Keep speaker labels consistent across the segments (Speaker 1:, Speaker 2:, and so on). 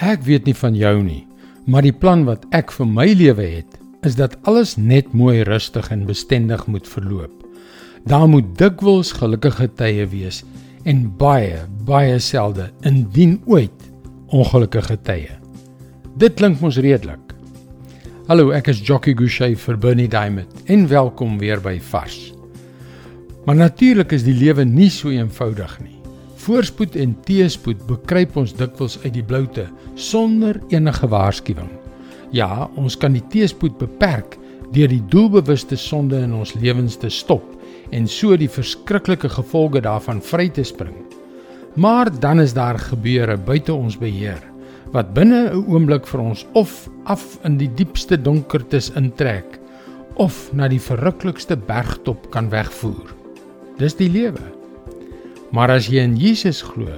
Speaker 1: Ek weet nie van jou nie, maar die plan wat ek vir my lewe het, is dat alles net mooi rustig en bestendig moet verloop. Daar moet dikwels gelukkige tye wees en baie, baie selde indien ooit ongelukkige tye. Dit klink mos redelik. Hallo, ek is Jockey Gouchee vir Bernie Diamond en welkom weer by Vars. Maar natuurlik is die lewe nie so eenvoudig nie. Voorspoed en teëspoed bekruip ons dikwels uit die bloute sonder enige waarskuwing. Ja, ons kan die teëspoed beperk deur die doelbewuste sonde in ons lewens te stop en so die verskriklike gevolge daarvan vry te spring. Maar dan is daar gebeure buite ons beheer wat binne 'n oomblik vir ons of af in die diepste donkertes intrek of na die verruklikste bergtop kan wegvoer. Dis die lewe. Maar as jy in Jesus glo,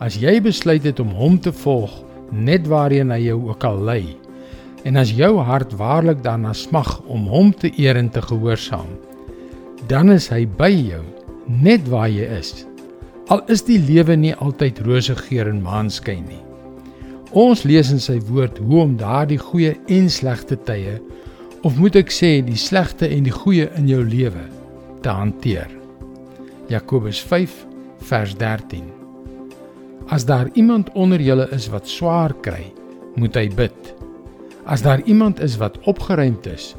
Speaker 1: as jy besluit het om hom te volg net waarheen hy jou ook al lei, en as jou hart waarlik daarna smag om hom te eer en te gehoorsaam, dan is hy by jou net waar jy is. Al is die lewe nie altyd rose geur en maanskyn nie. Ons lees in sy woord hoe om daardie goeie en slegte tye of moet ek sê die slegte en die goeie in jou lewe te hanteer. Jakobus vers 13. As daar iemand onder julle is wat swaar kry, moet hy bid. As daar iemand is wat opgeruimd is,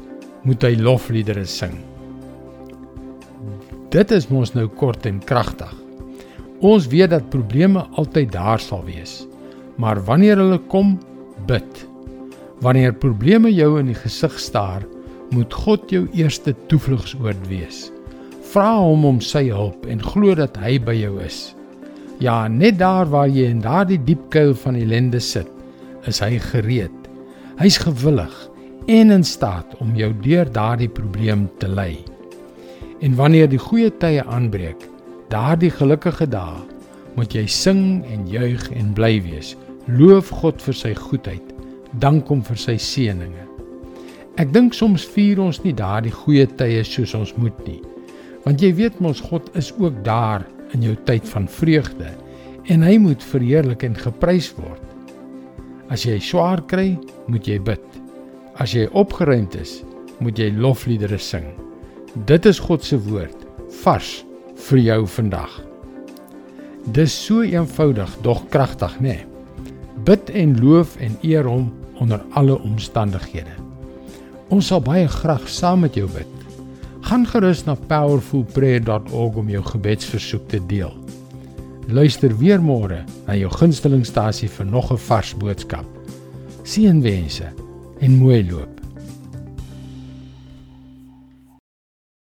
Speaker 1: moet hy lofliedere sing. Dit is mos nou kort en kragtig. Ons weet dat probleme altyd daar sal wees. Maar wanneer hulle kom, bid. Wanneer probleme jou in die gesig staar, moet God jou eerste toevlugsoord wees. Vra hom om sy hulp en glo dat hy by jou is. Ja, net daar waar jy in daardie diep kuil van ellende sit, is hy gereed. Hy's gewillig en in staat om jou deur daardie probleem te lei. En wanneer die goeie tye aanbreek, daardie gelukkige dae, moet jy sing en juig en bly wees. Loof God vir sy goedheid. Dank hom vir sy seënings. Ek dink soms vier ons nie daardie goeie tye soos ons moet nie. Want jy weet mos God is ook daar in jou tyd van vreugde en hy moet verheerlik en geprys word. As jy swaar kry, moet jy bid. As jy opgeruimd is, moet jy lofliedere sing. Dit is God se woord vars vir jou vandag. Dis so eenvoudig, dog kragtig, né? Nee? Bid en loof en eer hom onder alle omstandighede. Ons sal baie graag saam met jou bid gaan gerus na powerfulprayer.org om jou gebedsversoek te deel. Luister weer môre na jou gunstelingstasie vir nog 'n vars boodskap. Seënwense en mooi loop.